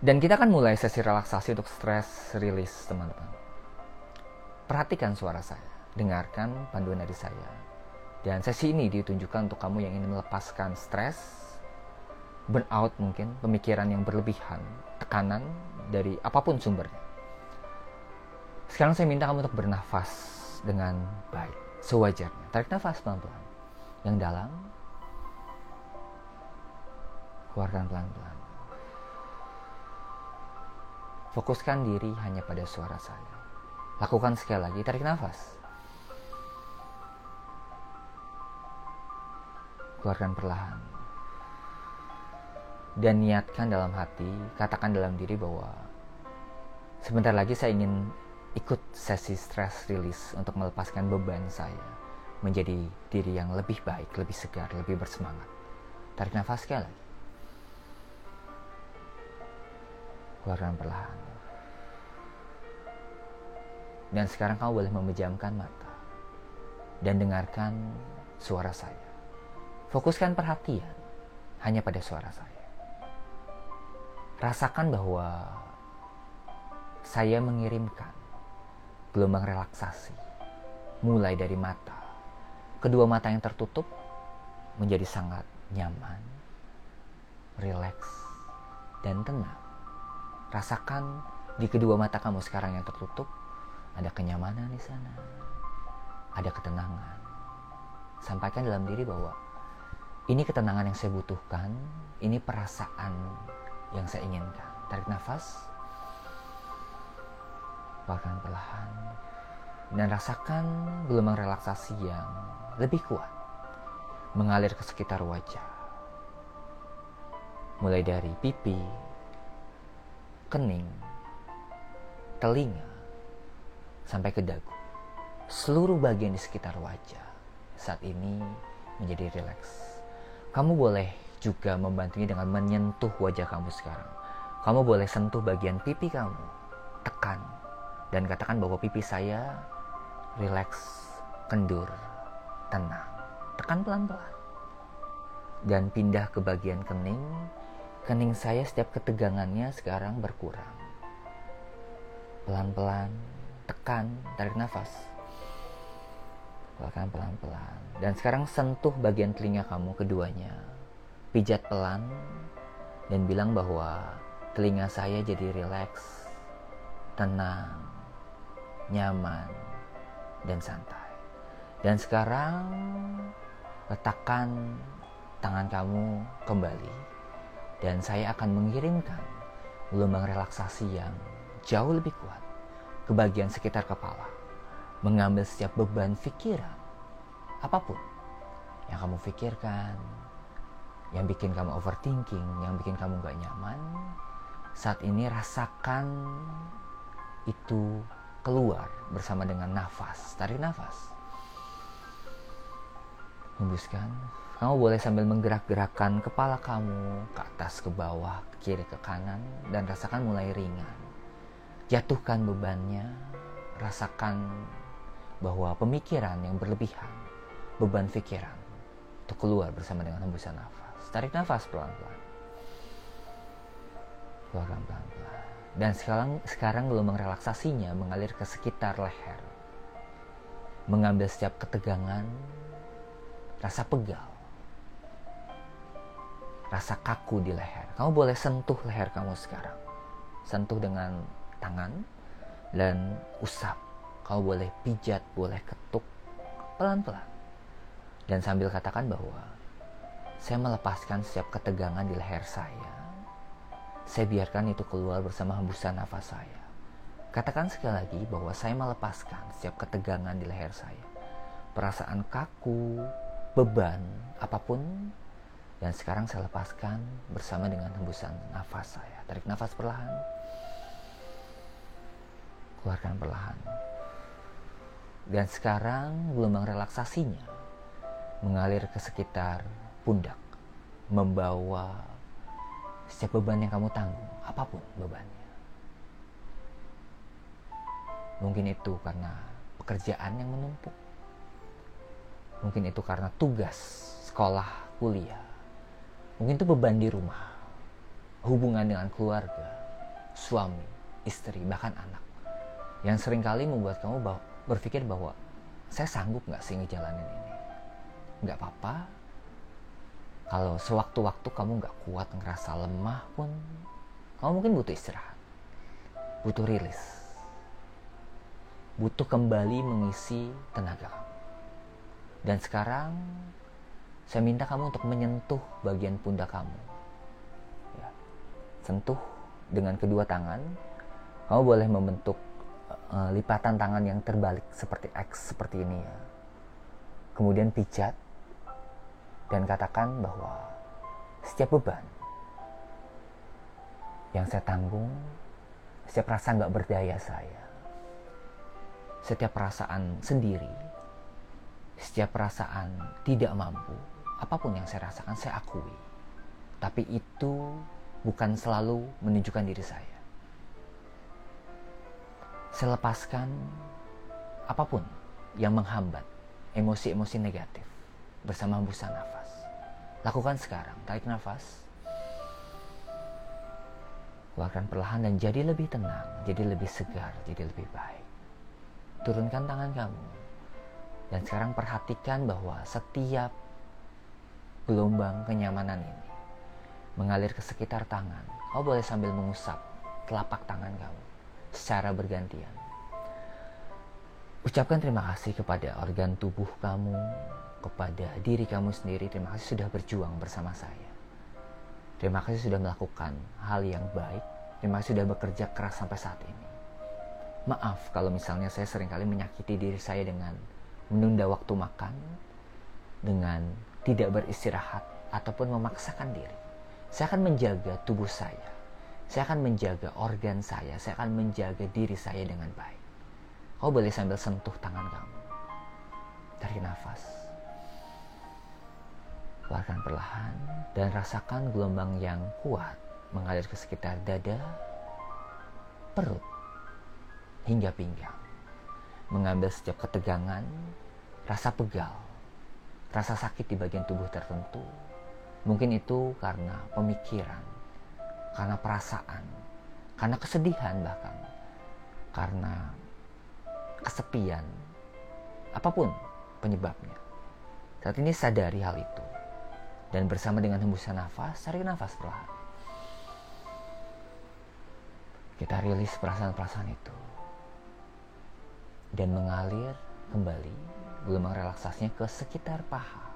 Dan kita akan mulai sesi relaksasi untuk stress release, teman-teman. Perhatikan suara saya, dengarkan panduan dari saya. Dan sesi ini ditunjukkan untuk kamu yang ingin melepaskan stres, burnout mungkin, pemikiran yang berlebihan, tekanan dari apa pun sumbernya. Sekarang saya minta kamu untuk bernafas dengan baik, sewajarnya. Tarik nafas pelan-pelan. Yang dalam, keluarkan pelan-pelan. Fokuskan diri hanya pada suara saya. Lakukan sekali lagi, tarik nafas. Keluarkan perlahan. Dan niatkan dalam hati, katakan dalam diri bahwa sebentar lagi saya ingin ikut sesi stress release untuk melepaskan beban saya menjadi diri yang lebih baik, lebih segar, lebih bersemangat. Tarik nafas sekali lagi. keluarkan perlahan. Dan sekarang kamu boleh memejamkan mata dan dengarkan suara saya. Fokuskan perhatian hanya pada suara saya. Rasakan bahwa saya mengirimkan gelombang relaksasi mulai dari mata. Kedua mata yang tertutup menjadi sangat nyaman, rileks, dan tenang. Rasakan di kedua mata kamu sekarang yang tertutup, ada kenyamanan di sana. Ada ketenangan. Sampaikan dalam diri bahwa ini ketenangan yang saya butuhkan, ini perasaan yang saya inginkan. Tarik nafas. Keluarkan perlahan. Dan rasakan gelombang relaksasi yang lebih kuat mengalir ke sekitar wajah. Mulai dari pipi, kening, telinga, sampai ke dagu. Seluruh bagian di sekitar wajah saat ini menjadi rileks. Kamu boleh juga membantunya dengan menyentuh wajah kamu sekarang. Kamu boleh sentuh bagian pipi kamu, tekan, dan katakan bahwa pipi saya rileks, kendur, tenang. Tekan pelan-pelan. Dan pindah ke bagian kening, kening saya setiap ketegangannya sekarang berkurang. Pelan-pelan, tekan, tarik nafas. Keluarkan pelan-pelan. Dan sekarang sentuh bagian telinga kamu keduanya. Pijat pelan dan bilang bahwa telinga saya jadi rileks, tenang, nyaman, dan santai. Dan sekarang letakkan tangan kamu kembali dan saya akan mengirimkan gelombang relaksasi yang jauh lebih kuat ke bagian sekitar kepala, mengambil setiap beban pikiran, apa pun yang kamu pikirkan, yang bikin kamu overthinking, yang bikin kamu gak nyaman, saat ini rasakan itu keluar bersama dengan nafas, tarik nafas, hembuskan kamu boleh sambil menggerak-gerakkan kepala kamu ke atas, ke bawah, ke kiri, ke kanan, dan rasakan mulai ringan. Jatuhkan bebannya, rasakan bahwa pemikiran yang berlebihan, beban pikiran, itu keluar bersama dengan hembusan nafas. Tarik nafas pelan-pelan. Keluarkan pelan-pelan. Dan sekarang, sekarang gelombang relaksasinya mengalir ke sekitar leher. Mengambil setiap ketegangan, rasa pegal, rasa kaku di leher. Kamu boleh sentuh leher kamu sekarang. Sentuh dengan tangan dan usap. Kamu boleh pijat, boleh ketuk pelan-pelan. Dan sambil katakan bahwa saya melepaskan setiap ketegangan di leher saya. Saya biarkan itu keluar bersama hembusan nafas saya. Katakan sekali lagi bahwa saya melepaskan setiap ketegangan di leher saya. Perasaan kaku, beban, apa pun dan sekarang saya lepaskan bersama dengan hembusan nafas saya. Tarik nafas perlahan. Keluarkan perlahan. Dan sekarang gelombang relaksasinya mengalir ke sekitar pundak. Membawa setiap beban yang kamu tanggung. Apa pun bebannya. Mungkin itu karena pekerjaan yang menumpuk. Mungkin itu karena tugas sekolah, kuliah Mungkin itu beban di rumah, hubungan dengan keluarga, suami, istri, bahkan anak. Yang sering kali membuat kamu berpikir bahwa saya sanggup nggak sih ngejalanin ini. Nggak apa-apa. Kalau sewaktu-waktu kamu nggak kuat ngerasa lemah pun, kamu mungkin butuh istirahat. Butuh rilis. Butuh kembali mengisi tenaga kamu. Dan sekarang saya minta kamu untuk menyentuh bagian pundak kamu. Ya. Sentuh dengan kedua tangan. Kamu boleh membentuk uh, lipatan tangan yang terbalik seperti X seperti ini ya. Kemudian pijat dan katakan bahwa setiap beban yang saya tanggung, setiap rasa nggak berdaya saya, setiap perasaan sendiri, setiap perasaan tidak mampu, apa pun yang saya rasakan saya akui. Tapi itu bukan selalu menunjukkan diri saya. Saya lepaskan apa pun yang menghambat emosi-emosi negatif bersama hembusan nafas. Lakukan sekarang, tarik nafas. Keluarkan perlahan dan jadi lebih tenang, jadi lebih segar, jadi lebih baik. Turunkan tangan kamu. Dan sekarang perhatikan bahwa setiap gelombang kenyamanan ini mengalir ke sekitar tangan. Kau boleh sambil mengusap telapak tangan kamu secara bergantian. Ucapkan terima kasih kepada organ tubuh kamu, kepada diri kamu sendiri. Terima kasih sudah berjuang bersama saya. Terima kasih sudah melakukan hal yang baik. Terima kasih sudah bekerja keras sampai saat ini. Maaf kalau misalnya saya sering kali menyakiti diri saya dengan menunda waktu makan, dengan tidak beristirahat ataupun memaksakan diri. Saya akan menjaga tubuh saya. Saya akan menjaga organ saya. Saya akan menjaga diri saya dengan baik. Kau boleh sambil sentuh tangan kamu. Tarik nafas. Keluarkan perlahan dan rasakan gelombang yang kuat mengalir ke sekitar dada, perut, hingga pinggang. Mengambil setiap ketegangan, rasa pegal, rasa sakit di bagian tubuh tertentu. Mungkin itu karena pemikiran, karena perasaan, karena kesedihan bahkan, karena kesepian, apa pun penyebabnya. Saat ini sadari hal itu. Dan bersama dengan hembusan nafas, tarik nafas perlahan. Kita rilis perasaan-perasaan itu. Dan mengalir kembali gelombang relaksasinya ke sekitar paha.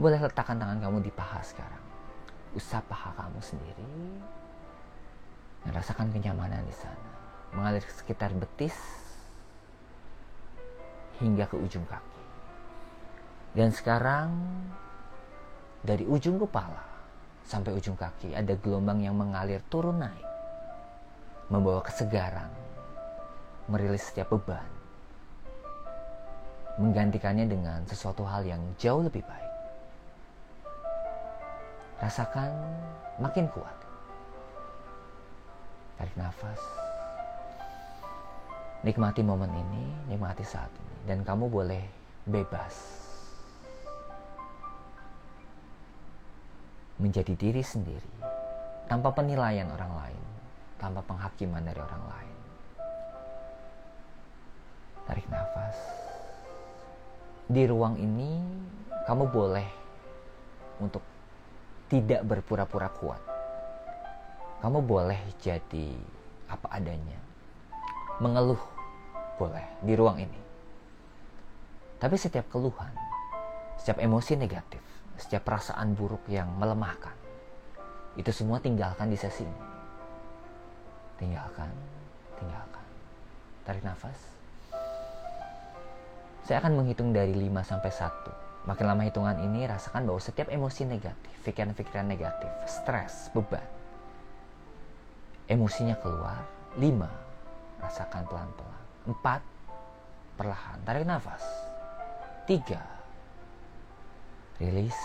Boleh letakkan tangan kamu di paha sekarang. Usap paha kamu sendiri. Dan rasakan kenyamanan di sana. Mengalir ke sekitar betis hingga ke ujung kaki. Dan sekarang dari ujung kepala sampai ujung kaki ada gelombang yang mengalir turun naik. Membawa kesegaran, merilis setiap beban, menggantikannya dengan sesuatu hal yang jauh lebih baik. Rasakan makin kuat. Tarik nafas. Nikmati momen ini, nikmati saat ini. Dan kamu boleh bebas. Menjadi diri sendiri. Tanpa penilaian orang lain. Tanpa penghakiman dari orang lain. Tarik nafas di ruang ini kamu boleh untuk tidak berpura-pura kuat. Kamu boleh jadi apa adanya. Mengeluh boleh di ruang ini. Tapi setiap keluhan, setiap emosi negatif, setiap perasaan buruk yang melemahkan, itu semua tinggalkan di sesi ini. Tinggalkan, tinggalkan. Tarik nafas. Saya akan menghitung dari 5 sampai 1. Makin lama hitungan ini, rasakan bahwa setiap emosi negatif, pikiran-pikiran negatif, stres, beban, emosinya keluar. 5. Rasakan pelan-pelan. 4. Perlahan. Tarik nafas. 3. Rilis.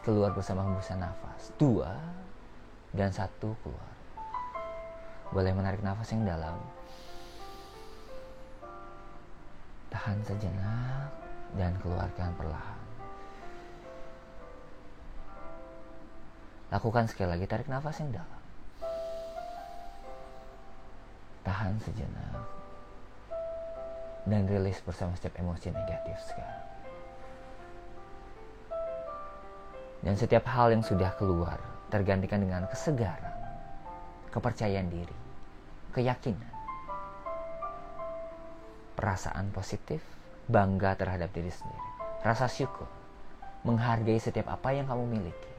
Keluar bersama hembusan nafas. 2. Dan 1 keluar. Boleh menarik nafas yang dalam. Tahan sejenak dan keluarkan perlahan. Lakukan sekali lagi tarik nafas yang dalam. tahan sejenak dan rilis bersama setiap emosi negatif sekarang. Dan setiap hal yang sudah keluar tergantikan dengan kesegaran, kepercayaan diri, keyakinan, perasaan positif, bangga terhadap diri sendiri, rasa syukur, menghargai setiap apa yang kamu miliki,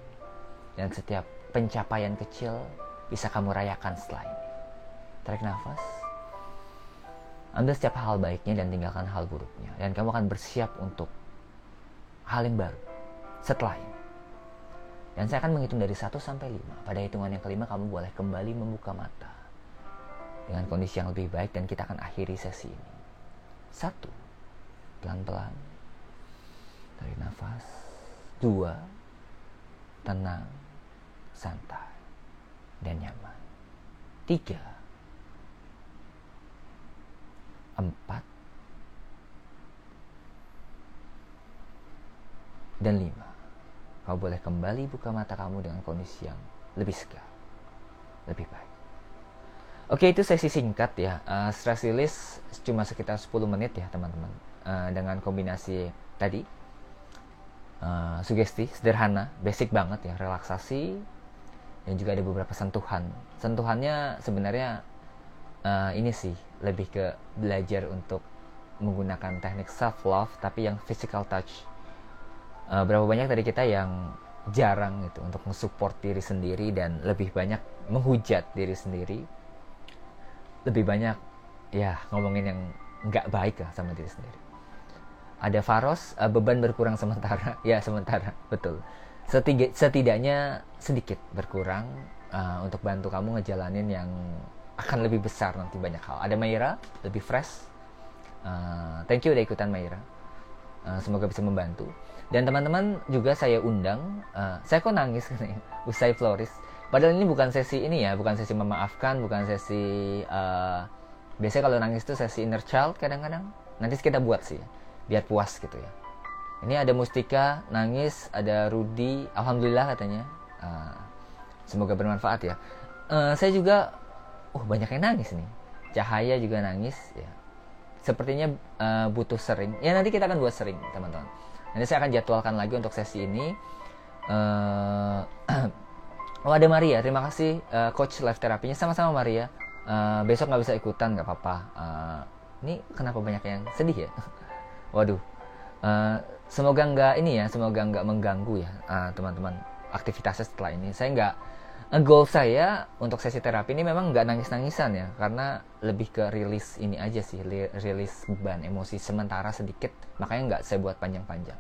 dan setiap pencapaian kecil bisa kamu rayakan setelah ini. Tarik nafas. Ambil setiap hal baiknya dan tinggalkan hal buruknya. Dan kamu akan bersiap untuk hal yang baru setelah ini. Dan saya akan menghitung dari 1 sampai 5. Pada hitungan yang kelima kamu boleh kembali membuka mata. Dengan kondisi yang lebih baik dan kita akan akhiri sesi ini. Satu. Pelan-pelan. Tarik nafas. Dua. Tenang. Santai. Dan nyaman. Tiga empat, dan lima. Kau boleh kembali buka mata kamu dengan kondisi yang lebih segar, lebih baik. Oke, itu sesi singkat ya. Uh, stress release cuma sekitar 10 menit ya, teman-teman. Uh, dengan kombinasi tadi uh, sugesti sederhana, basic banget ya, relaksasi dan juga ada beberapa sentuhan. Sentuhannya sebenarnya uh, ini sih lebih ke belajar untuk menggunakan teknik self love tapi yang physical touch. Uh, berapa banyak dari kita yang jarang gitu untuk mensupport diri sendiri dan lebih banyak menghujat diri sendiri. Lebih banyak ya ngomongin yang nggak baik lah sama diri sendiri. Ada Faros uh, beban berkurang sementara. Ya sementara. Betul Setiga, setidaknya sedikit berkurang uh, untuk bantu kamu ngejalanin yang akan lebih besar nanti banyak hal. Ada Maira, lebih fresh. Uh, thank you udah ikutan Maira. Uh, semoga bisa membantu. Dan teman-teman juga saya undang. Uh, saya kok nangis nih, usai Floris. Padahal ini bukan sesi ini ya, bukan sesi memaafkan, bukan sesi. Uh, biasanya kalau nangis itu sesi inner child kadang-kadang. Nanti kita buat sih, biar puas gitu ya. Ini ada Mustika nangis, ada Rudi, alhamdulillah katanya. Uh, semoga bermanfaat ya. Uh, saya juga oh banyak yang nangis nih. Cahaya juga nangis ya. Sepertinya uh, butuh sering. Ya nanti kita akan buat sering teman-teman. Nanti saya akan jadwalkan lagi untuk sesi ini. Uh, oh ada Maria. Terima kasih uh, coach live terapinya. Sama-sama Maria. Uh, besok nggak bisa ikutan nggak apa-apa. Uh, ini kenapa banyak yang sedih ya? Waduh. Uh, semoga nggak ini ya semoga nggak mengganggu ya teman-teman uh, aktivitasnya setelah ini. Saya nggak goal saya untuk sesi terapi ini memang nggak nangis-nangisan ya karena lebih ke rilis ini aja sih rilis beban emosi sementara sedikit makanya nggak saya buat panjang-panjang